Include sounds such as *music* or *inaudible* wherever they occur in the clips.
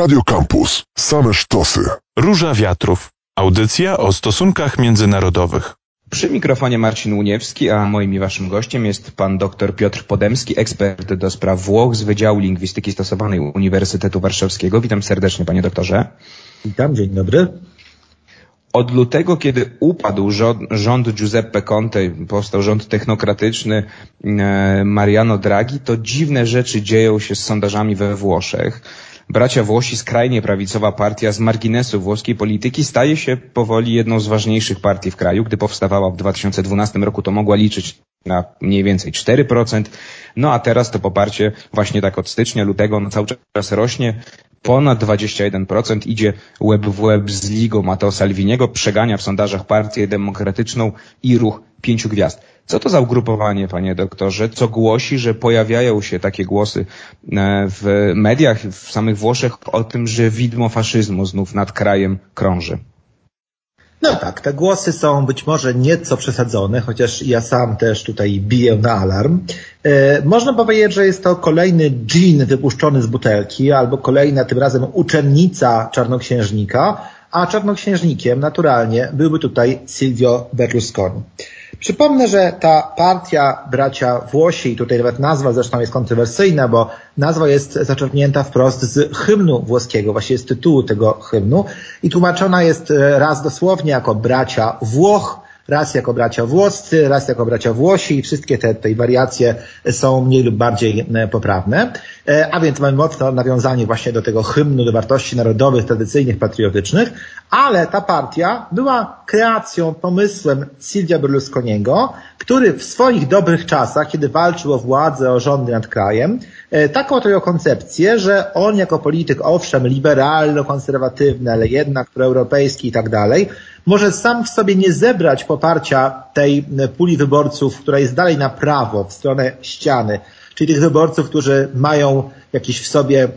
Radio Campus. Same sztosy. Róża Wiatrów. Audycja o stosunkach międzynarodowych. Przy mikrofonie Marcin Uniewski, a moim i waszym gościem jest pan dr Piotr Podemski, ekspert do spraw Włoch z Wydziału Lingwistyki Stosowanej Uniwersytetu Warszawskiego. Witam serdecznie, panie doktorze. Witam, dzień dobry. Od lutego, kiedy upadł rząd, rząd Giuseppe Conte, powstał rząd technokratyczny e, Mariano Draghi, to dziwne rzeczy dzieją się z sondażami we Włoszech. Bracia Włosi, skrajnie prawicowa partia z marginesu włoskiej polityki, staje się powoli jedną z ważniejszych partii w kraju. Gdy powstawała w 2012 roku, to mogła liczyć na mniej więcej 4%. No a teraz to poparcie właśnie tak od stycznia, lutego, no cały czas rośnie. Ponad 21% idzie łeb w łeb z ligą Matteo Salviniego, przegania w sondażach partię demokratyczną i ruch pięciu gwiazd. Co to za ugrupowanie, panie doktorze, co głosi, że pojawiają się takie głosy e, w mediach, w samych Włoszech o tym, że widmo faszyzmu znów nad krajem krąży? No tak, te głosy są być może nieco przesadzone, chociaż ja sam też tutaj biję na alarm. E, można powiedzieć, że jest to kolejny dżin wypuszczony z butelki, albo kolejna tym razem uczennica czarnoksiężnika, a czarnoksiężnikiem naturalnie byłby tutaj Silvio Berlusconi. Przypomnę, że ta partia bracia Włosi, tutaj nawet nazwa zresztą jest kontrowersyjna, bo nazwa jest zaczerpnięta wprost z hymnu włoskiego, właśnie z tytułu tego hymnu i tłumaczona jest e, raz dosłownie jako bracia Włoch, raz jako bracia włoscy, raz jako bracia Włosi i wszystkie te te wariacje są mniej lub bardziej e, poprawne. E, a więc mamy mocne nawiązanie właśnie do tego hymnu, do wartości narodowych, tradycyjnych, patriotycznych, ale ta partia była kreacją, pomysłem Silvia Berlusconiego, który w swoich dobrych czasach, kiedy walczył o władzę, o rządy nad krajem, taką oto koncepcję, że on jako polityk, owszem, liberalno-konserwatywny, ale jednak proeuropejski i tak dalej, może sam w sobie nie zebrać poparcia tej puli wyborców, która jest dalej na prawo, w stronę ściany, czyli tych wyborców, którzy mają jakieś w sobie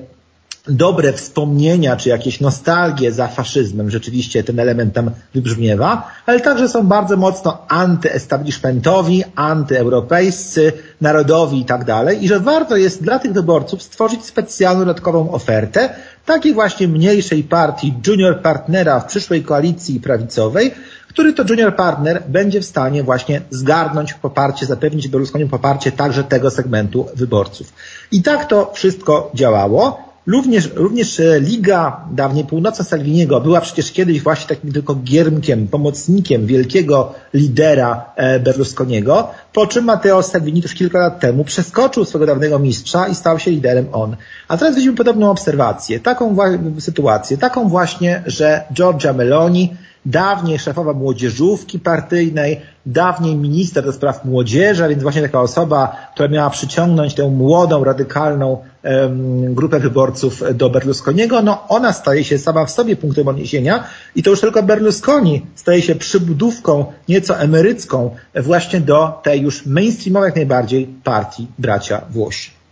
dobre wspomnienia, czy jakieś nostalgie za faszyzmem, rzeczywiście ten element tam wybrzmiewa, ale także są bardzo mocno antyestablishmentowi, antyeuropejscy, narodowi i tak dalej i że warto jest dla tych wyborców stworzyć specjalną dodatkową ofertę takiej właśnie mniejszej partii junior partnera w przyszłej koalicji prawicowej, który to junior partner będzie w stanie właśnie zgarnąć poparcie, zapewnić Berlusconiom poparcie także tego segmentu wyborców. I tak to wszystko działało. Również, również e, Liga dawniej Północna Salviniego była przecież kiedyś właśnie takim tylko giermkiem, pomocnikiem wielkiego lidera e, Berlusconiego, po czym Matteo Salvini już kilka lat temu przeskoczył swego dawnego mistrza i stał się liderem on. A teraz widzimy podobną obserwację, taką sytuację, taką właśnie, że Giorgia Meloni dawniej szefowa młodzieżówki partyjnej, dawniej minister do spraw młodzieży, więc właśnie taka osoba, która miała przyciągnąć tę młodą, radykalną um, grupę wyborców do Berlusconiego, no ona staje się sama w sobie punktem odniesienia i to już tylko Berlusconi staje się przybudówką nieco emerycką właśnie do tej już mainstreamowej jak najbardziej partii bracia Włosi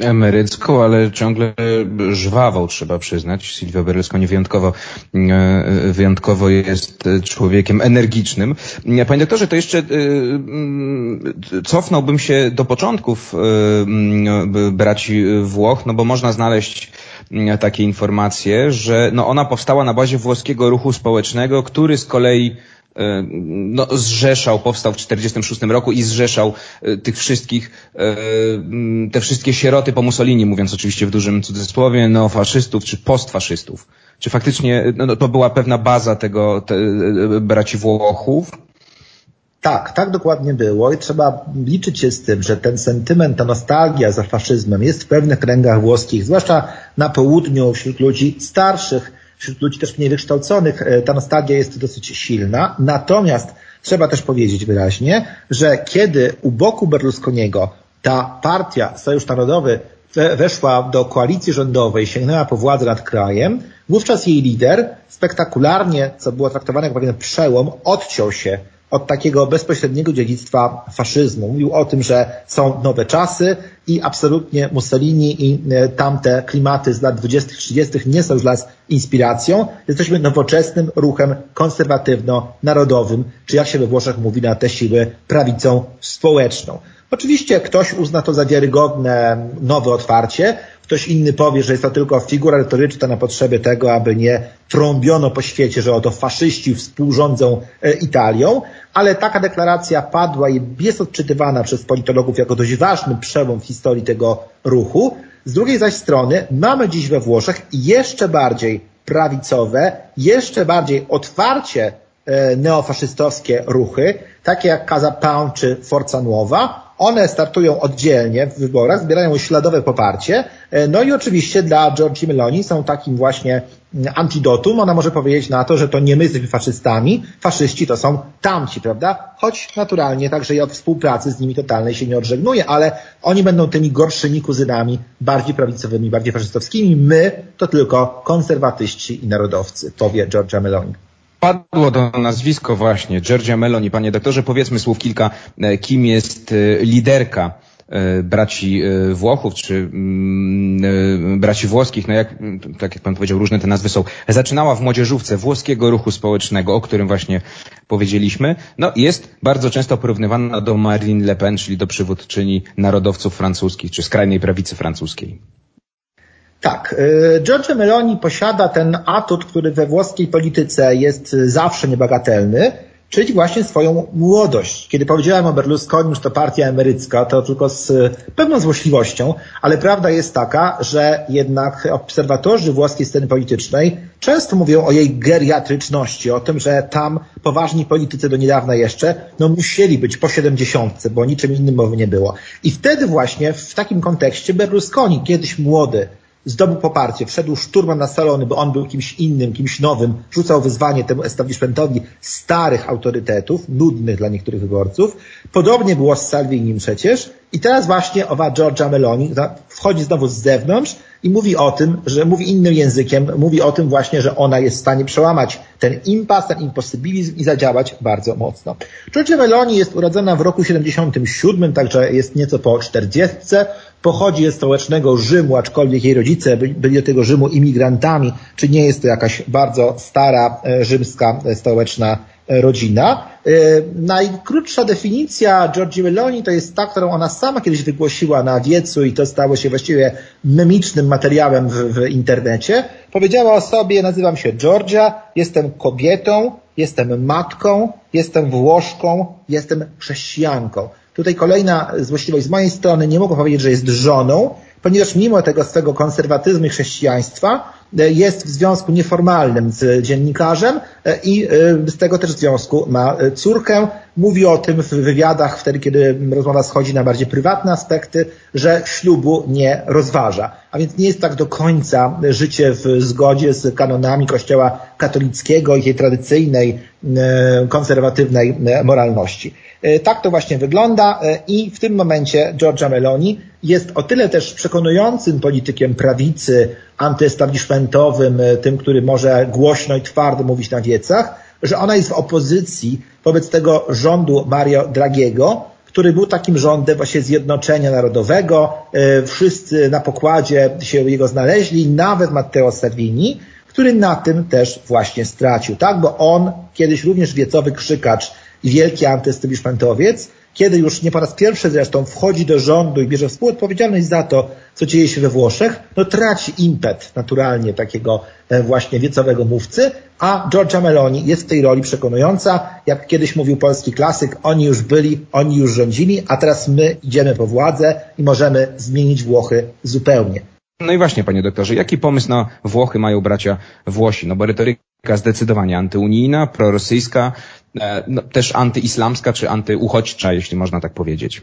emerycką, ale ciągle żwawą, trzeba przyznać. Silvio Berlusconi wyjątkowo, e, wyjątkowo jest człowiekiem energicznym. Panie doktorze, to jeszcze e, cofnąłbym się do początków e, braci Włoch, no bo można znaleźć takie informacje, że no ona powstała na bazie włoskiego ruchu społecznego, który z kolei no, zrzeszał, powstał w 1946 roku i zrzeszał e, tych wszystkich, e, te wszystkie sieroty po Mussolini, mówiąc oczywiście w dużym cudzysłowie, neofaszystów czy postfaszystów. Czy faktycznie no, no, to była pewna baza tego te, e, braci Włochów? Tak, tak dokładnie było i trzeba liczyć się z tym, że ten sentyment, ta nostalgia za faszyzmem jest w pewnych kręgach włoskich, zwłaszcza na południu, wśród ludzi starszych, wśród ludzi też mniej wykształconych e, ta nostalgia jest dosyć silna. Natomiast trzeba też powiedzieć wyraźnie, że kiedy u boku Berlusconiego ta partia, Sojusz Narodowy weszła do koalicji rządowej, sięgnęła po władzę nad krajem, wówczas jej lider spektakularnie, co było traktowane jako pewien przełom, odciął się od takiego bezpośredniego dziedzictwa faszyzmu. Mówił o tym, że są nowe czasy i absolutnie Mussolini i e, tamte klimaty z lat 20., 30. nie są już dla nas inspiracją. Jesteśmy nowoczesnym ruchem konserwatywno-narodowym, czy jak się we Włoszech mówi na te siły, prawicą społeczną. Oczywiście ktoś uzna to za wiarygodne nowe otwarcie, Ktoś inny powie, że jest to tylko figura retoryczna na potrzeby tego, aby nie trąbiono po świecie, że oto faszyści współrządzą e, Italią, ale taka deklaracja padła i jest odczytywana przez politologów jako dość ważny przełom w historii tego ruchu. Z drugiej zaś strony mamy dziś we Włoszech jeszcze bardziej prawicowe, jeszcze bardziej otwarcie e, neofaszystowskie ruchy, takie jak Casa Pound czy Forza Nuova, one startują oddzielnie w wyborach, zbierają śladowe poparcie. E, no i oczywiście dla Giorgi Meloni są takim właśnie mm, antidotum. Ona może powiedzieć na to, że to nie my jesteśmy faszystami, faszyści to są tamci, prawda? Choć naturalnie także i od współpracy z nimi totalnej się nie odżegnuje, ale oni będą tymi gorszymi kuzynami, bardziej prawicowymi, bardziej faszystowskimi. My to tylko konserwatyści i narodowcy, powie Giorgia Meloni. Padło to nazwisko właśnie, Giorgia Meloni. Panie doktorze, powiedzmy słów kilka, e, kim jest e, liderka e, braci Włochów, czy mm, braci włoskich, no jak, tak jak pan powiedział, różne te nazwy są. Zaczynała w młodzieżówce włoskiego ruchu społecznego, o którym właśnie powiedzieliśmy. No jest bardzo często porównywana do Marine Le Pen, czyli do przywódczyni narodowców francuskich, czy skrajnej prawicy francuskiej. Tak, y, Giorgio Meloni posiada ten atut, który we włoskiej polityce jest zawsze niebagatelny, czyli właśnie swoją młodość. Kiedy powiedziałem o Berlusconi, że to partia emerycka, to tylko z pewną złośliwością, ale prawda jest taka, że jednak obserwatorzy włoskiej sceny politycznej często mówią o jej geriatryczności, o tym, że tam poważni politycy do niedawna jeszcze, no musieli być po 70, bo niczym innym mowy nie było. I wtedy właśnie w takim kontekście Berlusconi, kiedyś młody, zdobył poparcie, wszedł szturmem na salony, bo on był kimś innym, kimś nowym, rzucał wyzwanie temu establishmentowi starych autorytetów, nudnych dla niektórych wyborców. Podobnie było z Salvinim przecież. I teraz właśnie owa Georgia Meloni wchodzi znowu z zewnątrz i mówi o tym, że mówi innym językiem, mówi o tym właśnie, że ona jest w stanie przełamać ten impas, ten imposybilizm i zadziałać bardzo mocno. Giorgia Meloni jest urodzona w roku 77, także jest nieco po 40. Pochodzi ze stołecznego Rzymu, aczkolwiek jej rodzice byli do tego Rzymu imigrantami, czy nie jest to jakaś bardzo stara e, rzymska e, stołeczna rodzina. Najkrótsza definicja Giorgi Meloni to jest ta, którą ona sama kiedyś wygłosiła na wiecu i to stało się właściwie memicznym materiałem w, w internecie. Powiedziała o sobie, nazywam się Georgia, jestem kobietą, jestem matką, jestem Włoszką, jestem chrześcijanką. Tutaj kolejna złośliwość z mojej strony, nie mogę powiedzieć, że jest żoną, ponieważ mimo tego swego konserwatyzmu i chrześcijaństwa e, jest w związku nieformalnym z dziennikarzem e, i e, z tego też związku ma córkę. Mówi o tym w wywiadach wtedy, kiedy rozmowa schodzi na bardziej prywatne aspekty, że ślubu nie rozważa. A więc nie jest tak do końca życie w zgodzie z kanonami Kościoła katolickiego i tej tradycyjnej, konserwatywnej moralności. E, tak to właśnie wygląda e, i w tym momencie Georgia Meloni jest o tyle też przekonującym politykiem prawicy, antyestablishmentowym, e, tym, który może głośno i twardo mówić na wiecach, że ona jest w opozycji wobec tego rządu Mario Dragiego, który był takim rządem właśnie zjednoczenia narodowego. Wszyscy na pokładzie się jego znaleźli, nawet Matteo Salvini, który na tym też właśnie stracił, tak? Bo on kiedyś również wiecowy krzykacz i wielki antyestablishmentowiec, kiedy już nie po raz pierwszy zresztą wchodzi do rządu i bierze współodpowiedzialność za to, co dzieje się we Włoszech, no traci impet naturalnie takiego e, właśnie wiecowego mówcy, a Giorgia Meloni jest w tej roli przekonująca. Jak kiedyś mówił polski klasyk, oni już byli, oni już rządzili, a teraz my idziemy po władzę i możemy zmienić Włochy zupełnie. No i właśnie, panie doktorze, jaki pomysł na Włochy mają bracia Włosi? No bo retoryka zdecydowanie antyunijna, prorosyjska, no, też antyislamska czy antyuchodźcza, jeśli można tak powiedzieć.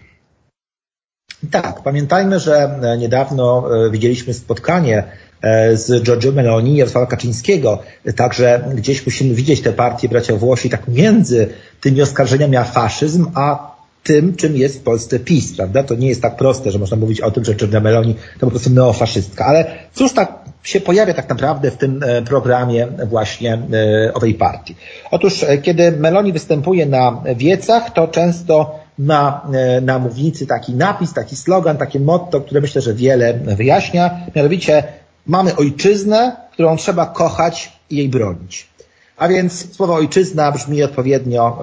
Tak, pamiętajmy, że e, niedawno e, widzieliśmy spotkanie z Giorgio Meloni i Jarosława Kaczyńskiego. Także gdzieś musimy widzieć te partie bracia Włosi tak między tymi oskarżeniami o faszyzm, a tym, czym jest w Polsce PiS, prawda? To nie jest tak proste, że można mówić o tym, że Giorgia Meloni to po prostu neofaszystka. Ale cóż tak się pojawia tak naprawdę w tym e, programie właśnie e, owej partii? Otóż, e, kiedy Meloni występuje na wiecach, to często ma na mównicy taki napis, taki slogan, takie motto, które myślę, że wiele wyjaśnia. Mianowicie mamy ojczyznę, którą trzeba kochać i jej bronić. A więc słowo ojczyzna brzmi odpowiednio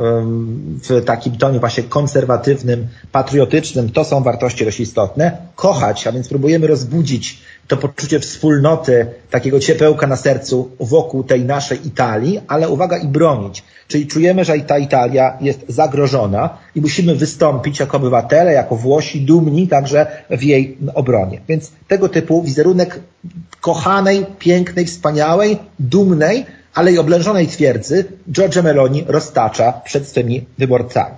w takim tonie właśnie konserwatywnym, patriotycznym. To są wartości dość istotne. Kochać, a więc próbujemy rozbudzić to poczucie wspólnoty, takiego ciepełka na sercu wokół tej naszej Italii, ale uwaga i bronić. Czyli czujemy, że ta Italia jest zagrożona i musimy wystąpić jako obywatele, jako Włosi, dumni także w jej obronie. Więc tego typu wizerunek kochanej, pięknej, wspaniałej, dumnej, ale i oblężonej twierdzy Giorgio Meloni roztacza przed swymi wyborcami.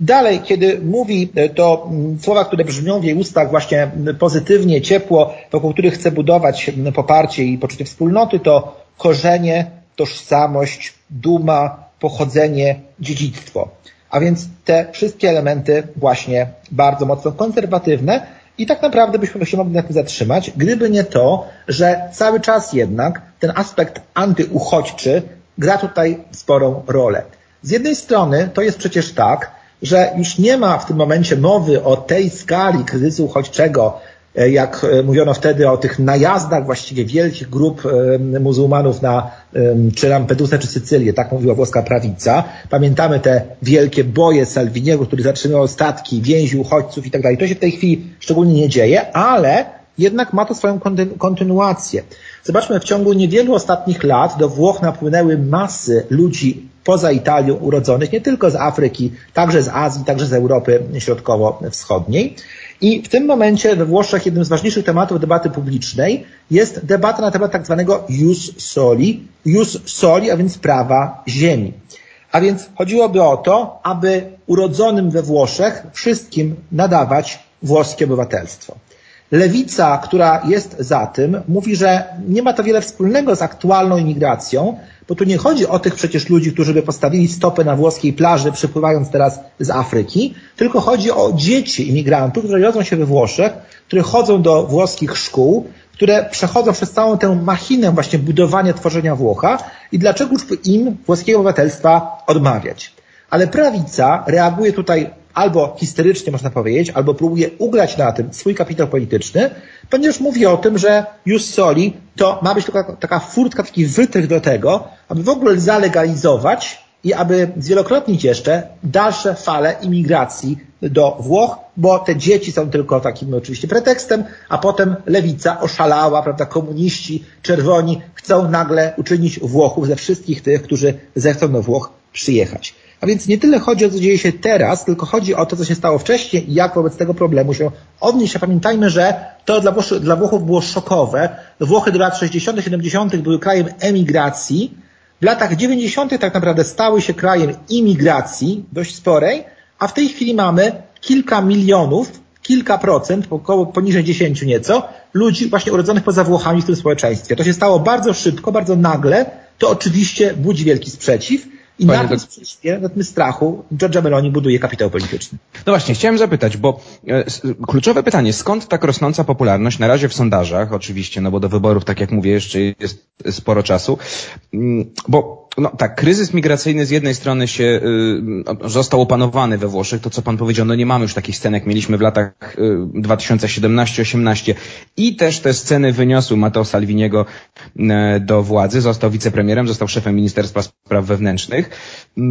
Dalej, kiedy mówi e, to mm, słowa, które brzmią w jej ustach właśnie mm, pozytywnie, ciepło, wokół których chce budować mm, poparcie i poczucie wspólnoty, to korzenie, tożsamość, duma, pochodzenie, dziedzictwo. A więc te wszystkie elementy właśnie bardzo mocno konserwatywne i tak naprawdę byśmy się mogli na tym zatrzymać, gdyby nie to, że cały czas jednak ten aspekt antyuchodźczy gra tutaj sporą rolę. Z jednej strony to jest przecież tak, że już nie ma w tym momencie mowy o tej skali kryzysu uchodźczego, e, jak e, mówiono wtedy o tych najazdach właściwie wielkich grup muzułmanów na czy Lampedusę, czy Sycylię, tak mówiła włoska prawica. Pamiętamy te wielkie boje Salviniego, który zatrzymywał statki, więził uchodźców i tak dalej. To się w tej chwili szczególnie nie dzieje, ale jednak ma to swoją kontynuację. Zobaczmy, w ciągu niewielu ostatnich lat do Włoch napłynęły masy ludzi poza Italią urodzonych, nie tylko z Afryki, także z Azji, także z Europy Środkowo-Wschodniej. I w tym momencie we Włoszech jednym z ważniejszych tematów debaty publicznej jest debata na temat tak zwanego jus soli, jus soli, a więc prawa ziemi. A więc chodziłoby o to, aby urodzonym we Włoszech wszystkim nadawać włoskie obywatelstwo. Lewica, która jest za tym, mówi, że nie ma to wiele wspólnego z aktualną imigracją, bo tu nie chodzi o tych przecież ludzi, którzy by postawili stopę na włoskiej plaży, przypływając teraz z Afryki, tylko chodzi o dzieci imigrantów, które rodzą się we Włoszech, które chodzą do włoskich szkół, które przechodzą przez całą tę machinę właśnie budowania, tworzenia Włocha i dlaczegoż im włoskiego obywatelstwa odmawiać. Ale prawica reaguje tutaj albo historycznie można powiedzieć, albo próbuje ugrać na tym swój kapitał polityczny, ponieważ mówi o tym, że jus soli to ma być taka, taka furtka, taki wytrych do tego, aby w ogóle zalegalizować i aby zwielokrotnić jeszcze dalsze fale imigracji do Włoch, bo te dzieci są tylko takim oczywiście pretekstem, a potem lewica oszalała, prawda, komuniści, czerwoni chcą nagle uczynić Włochów ze wszystkich tych, którzy zechcą do Włoch przyjechać. A więc nie tyle chodzi o to, co dzieje się teraz, tylko chodzi o to, co się stało wcześniej i jak wobec tego problemu się odnieść. A pamiętajmy, że to dla, Włoch, dla Włochów było szokowe. Włochy do lat 60., 70. były krajem emigracji. W latach 90. tak naprawdę stały się krajem imigracji, dość sporej, a w tej chwili mamy kilka milionów, kilka procent, około poniżej 10 nieco, ludzi właśnie urodzonych poza Włochami w tym społeczeństwie. To się stało bardzo szybko, bardzo nagle. To oczywiście budzi wielki sprzeciw. I Panie na tym sprzeciwie, na tym strachu Georgia Meloni buduje kapitał polityczny. No właśnie, chciałem zapytać, bo e, kluczowe pytanie, skąd tak rosnąca popularność? Na razie w sondażach, oczywiście, no bo do wyborów, tak jak mówię, jeszcze jest sporo czasu, mm, bo no tak, kryzys migracyjny z jednej strony się y, został opanowany we Włoszech, to co pan powiedział, no nie mamy już takich scen, jak mieliśmy w latach y, 2017-18 i też te sceny wyniosły Matteo Salviniego y, do władzy, został wicepremierem, został szefem Ministerstwa Spraw Wewnętrznych. Y,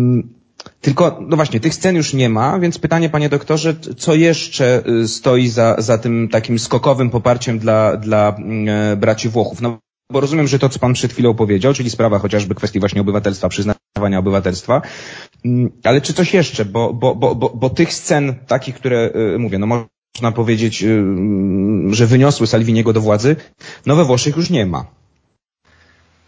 tylko, no właśnie, tych scen już nie ma, więc pytanie, panie doktorze, co jeszcze y, stoi za, za tym takim skokowym poparciem dla, dla y, braci Włochów? No bo rozumiem, że to, co pan przed chwilą powiedział, czyli sprawa chociażby kwestii właśnie obywatelstwa, przyznawania obywatelstwa, mm, ale czy coś jeszcze, bo, bo, bo, bo, bo tych scen takich, które y, mówię, no można powiedzieć, y, że wyniosły Salviniego do władzy, no we Włoszech już nie ma.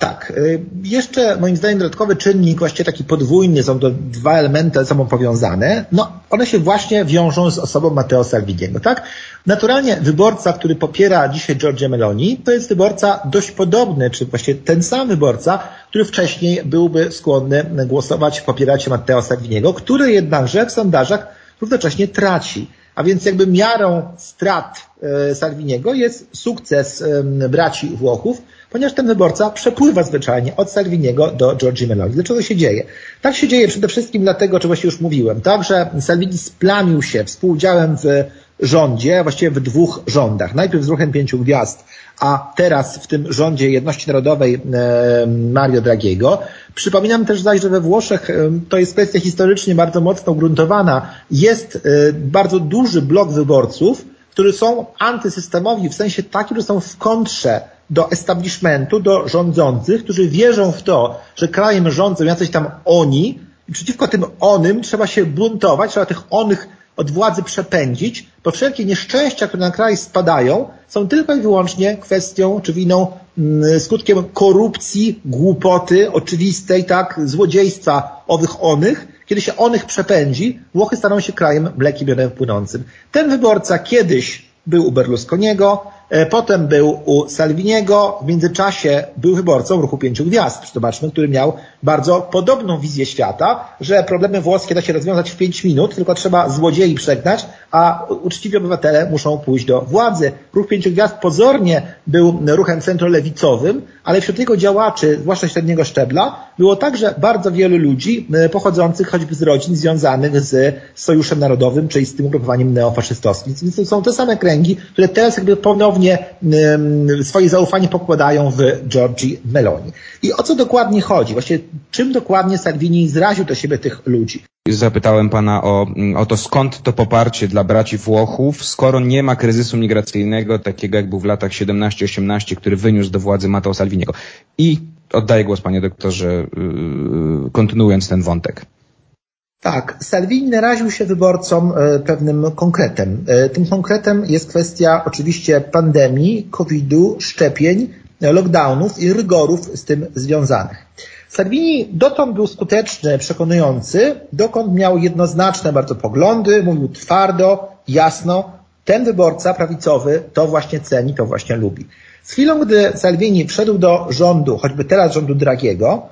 Tak. Y, jeszcze moim zdaniem dodatkowy czynnik, właściwie taki podwójny, są to dwa elementy ze sobą powiązane. No, one się właśnie wiążą z osobą Matteo Salviniego, tak? Naturalnie wyborca, który popiera dzisiaj Giorgia Meloni, to jest wyborca dość podobny, czy właściwie ten sam wyborca, który wcześniej byłby skłonny głosować, popierać Matteo Salviniego, który jednakże w sondażach równocześnie traci. A więc jakby miarą strat e, Salviniego jest sukces braci Włochów, ponieważ ten wyborca przepływa zwyczajnie od Salviniego do Giorgi Meloni. Dlaczego się dzieje? Tak się dzieje przede wszystkim dlatego, czego się już mówiłem, tak, że Salvini splamił się współudziałem w rządzie, właściwie w dwóch rządach. Najpierw z ruchem pięciu gwiazd, a teraz w tym rządzie jedności narodowej Mario Draghiego. Przypominam też zaś, że we Włoszech to jest kwestia historycznie bardzo mocno ugruntowana. Jest bardzo duży blok wyborców, którzy są antysystemowi w sensie takim, że są w kontrze do establishmentu, do rządzących, którzy wierzą w to, że krajem rządzą jacyś tam oni i przeciwko tym onym trzeba się buntować, trzeba tych onych od władzy przepędzić, bo wszelkie nieszczęścia, które na kraj spadają, są tylko i wyłącznie kwestią czy winą, mm, skutkiem korupcji, głupoty, oczywistej, tak, złodziejstwa owych onych. Kiedy się onych przepędzi, Włochy staną się krajem miodem płynącym. Ten wyborca kiedyś był u Berlusconiego, potem był u Salviniego, w międzyczasie był wyborcą ruchu pięciu gwiazd, zobaczmy, który miał bardzo podobną wizję świata, że problemy włoskie da się rozwiązać w pięć minut, tylko trzeba złodziei przegnać, a uczciwi obywatele muszą pójść do władzy. Ruch pięciu gwiazd pozornie był ruchem centrolewicowym, ale wśród jego działaczy, zwłaszcza średniego szczebla, było także bardzo wielu ludzi e, pochodzących choćby z rodzin związanych z Sojuszem Narodowym, czyli z tym ugrupowaniem neofaszystowskim. Więc to są te same kręgi, które teraz jakby ponownie swoje zaufanie pokładają w Giorgi Meloni. I o co dokładnie chodzi? Właściwie czym dokładnie Salvini zraził do siebie tych ludzi? Zapytałem pana o, o to, skąd to poparcie dla braci Włochów, skoro nie ma kryzysu migracyjnego, takiego jak był w latach 17-18, który wyniósł do władzy Matteo Salviniego. I oddaję głos panie doktorze, yy, kontynuując ten wątek. Tak, Salvini naraził się wyborcom e, pewnym konkretem. E, tym konkretem jest kwestia oczywiście pandemii, COVID-u, szczepień, lockdownów i rygorów z tym związanych. Salvini dotąd był skuteczny, przekonujący, dokąd miał jednoznaczne bardzo poglądy, mówił twardo, jasno. Ten wyborca prawicowy to właśnie ceni, to właśnie lubi. Z chwilą, gdy Salvini wszedł do rządu, choćby teraz rządu Dragiego,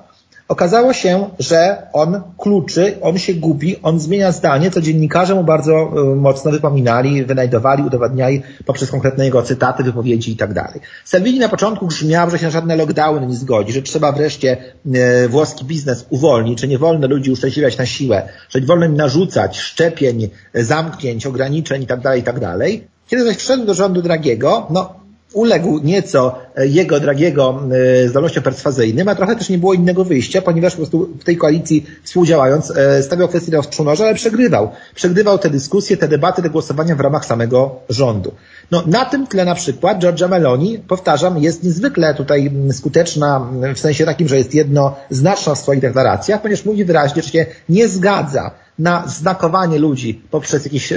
Okazało się, że on kluczy, on się gubi, on zmienia zdanie, co dziennikarze mu bardzo e, mocno wypominali, wynajdowali, udowadniali poprzez konkretne jego cytaty, wypowiedzi tak dalej. Salvini na początku grzmiał, że się na żadne lockdowny nie zgodzi, że trzeba wreszcie e, włoski biznes uwolnić, że nie wolno ludzi uszczęśliwiać na siłę, że nie wolno im narzucać szczepień, zamknięć, ograniczeń i tak dalej, i tak dalej. Kiedy zaś wszedł do rządu Dragiego, no uległ nieco e, jego Dragiego e, zdolnościom perswazyjnym, a trochę też nie było innego wyjścia, ponieważ po prostu w tej koalicji współdziałając e, stawiał kwestię do wstrząnorza, ale przegrywał. Przegrywał te dyskusje, te debaty, te głosowania w ramach samego rządu. No, na tym tle na przykład Giorgia Meloni, powtarzam, jest niezwykle tutaj skuteczna w sensie takim, że jest jednoznaczna w swoich deklaracjach, ponieważ mówi wyraźnie, że się nie zgadza na znakowanie ludzi poprzez jakieś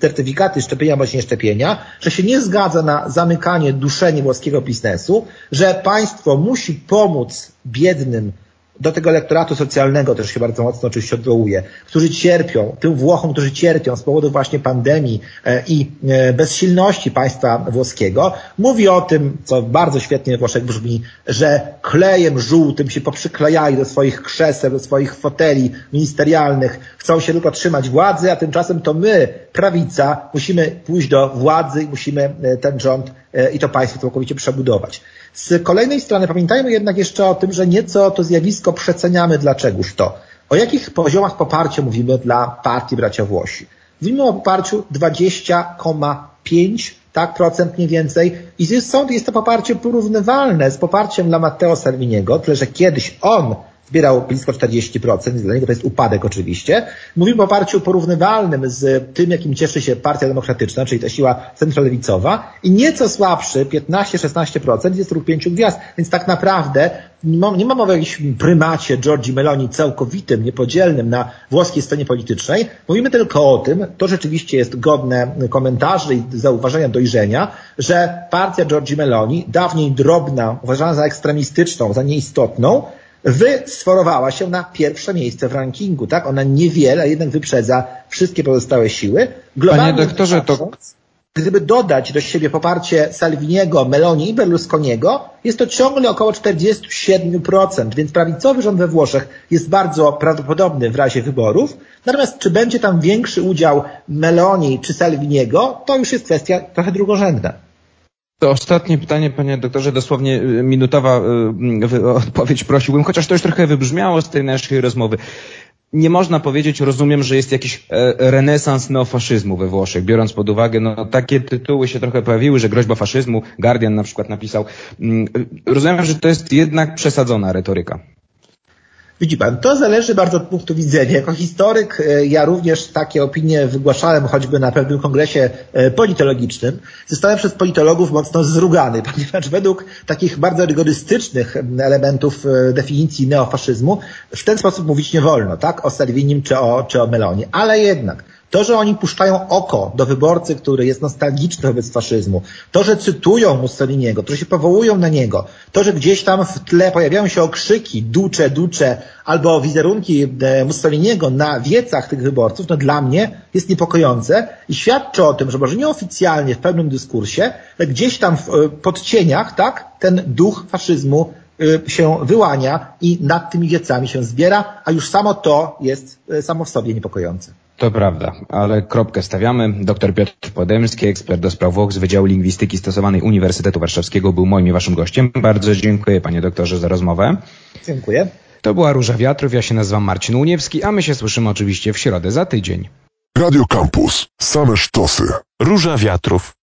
certyfikaty szczepienia bądź nieszczepienia, że się nie zgadza na zamykanie, duszenie włoskiego biznesu, że państwo musi pomóc biednym do tego elektoratu socjalnego też się bardzo mocno oczywiście odwołuje, którzy cierpią, tym Włochom, którzy cierpią z powodu właśnie pandemii e, i e, bezsilności państwa włoskiego, mówi o tym, co bardzo świetnie w Włoszech brzmi, że klejem żółtym się poprzyklejali do swoich krzeseł, do swoich foteli ministerialnych, chcą się tylko trzymać władzy, a tymczasem to my, prawica, musimy pójść do władzy i musimy e, ten rząd i to państwo całkowicie przebudować. Z kolejnej strony pamiętajmy jednak jeszcze o tym, że nieco to zjawisko przeceniamy dlaczegoż to. O jakich poziomach poparcia mówimy dla partii bracia Włosi? Mówimy o poparciu 20,5 tak, procent mniej więcej. I jest, jest to poparcie porównywalne z poparciem dla Matteo Salviniego, tyle że kiedyś on zbierał blisko 40%, dla niego to jest upadek oczywiście. Mówimy o poparciu porównywalnym z tym, jakim cieszy się Partia Demokratyczna, czyli ta siła centrolewicowa i nieco słabszy, 15-16% jest ruch pięciu gwiazd, więc tak naprawdę nie ma mowy o jakimś prymacie Giorgi Meloni całkowitym, niepodzielnym na włoskiej scenie politycznej. Mówimy tylko o tym, to rzeczywiście jest godne komentarzy i zauważenia, dojrzenia, że partia Giorgi Meloni, dawniej drobna, uważana za ekstremistyczną, za nieistotną, wysforowała się na pierwsze miejsce w rankingu, tak? Ona niewiele, a jednak wyprzedza wszystkie pozostałe siły. Globalnie Panie doktorze, to... Gdyby dodać do siebie poparcie Salviniego, Meloni i Berlusconiego, jest to ciągle około 47%, więc prawicowy rząd we Włoszech jest bardzo prawdopodobny w razie wyborów. Natomiast czy będzie tam większy udział Meloni czy Salviniego, to już jest kwestia trochę drugorzędna. To ostatnie pytanie, panie doktorze, dosłownie y, minutowa y, odpowiedź prosiłbym, chociaż to już trochę wybrzmiało z tej naszej rozmowy. nie można powiedzieć, rozumiem, że jest jakiś e, renesans neofaszyzmu we Włoszech, biorąc pod uwagę, no takie tytuły się trochę pojawiły, że groźba faszyzmu, Guardian na przykład napisał. Mm, rozumiem, że to jest jednak przesadzona retoryka. Widzi pan, to zależy bardzo od punktu widzenia. Jako historyk e, ja również takie opinie wygłaszałem choćby na pewnym kongresie e, politologicznym. Zostałem przez politologów mocno zrugany, *laughs* ponieważ według takich bardzo rygorystycznych elementów e, definicji neofaszyzmu w ten sposób mówić nie wolno, tak? O Salvinim czy o, czy o Melonie. Ale jednak to, że oni puszczają oko do wyborcy, który jest nostalgiczny wobec faszyzmu, to, że cytują Mussoliniego, to, że się powołują na niego, to, że gdzieś tam w tle pojawiają się okrzyki ducze, ducze albo wizerunki e, Mussoliniego na wiecach tych wyborców, no dla mnie jest niepokojące i świadczy o tym, że może nieoficjalnie w pewnym dyskursie, ale gdzieś tam w e, podcieniach, tak, ten duch faszyzmu e, się wyłania i nad tymi wiecami się zbiera, a już samo to jest samo w sobie niepokojące. To prawda, ale kropkę stawiamy. Dr Piotr Podemski, ekspert do spraw Włoch z Wydziału Lingwistyki Stosowanej Uniwersytetu Warszawskiego był moim i waszym gościem. Bardzo dziękuję panie doktorze za rozmowę. Dziękuję. To była Róża Wiatrów, ja się nazywam Marcin Uniewski, a my się słyszymy oczywiście w środę za tydzień. Radio Campus. Same sztosy. Róża Wiatrów.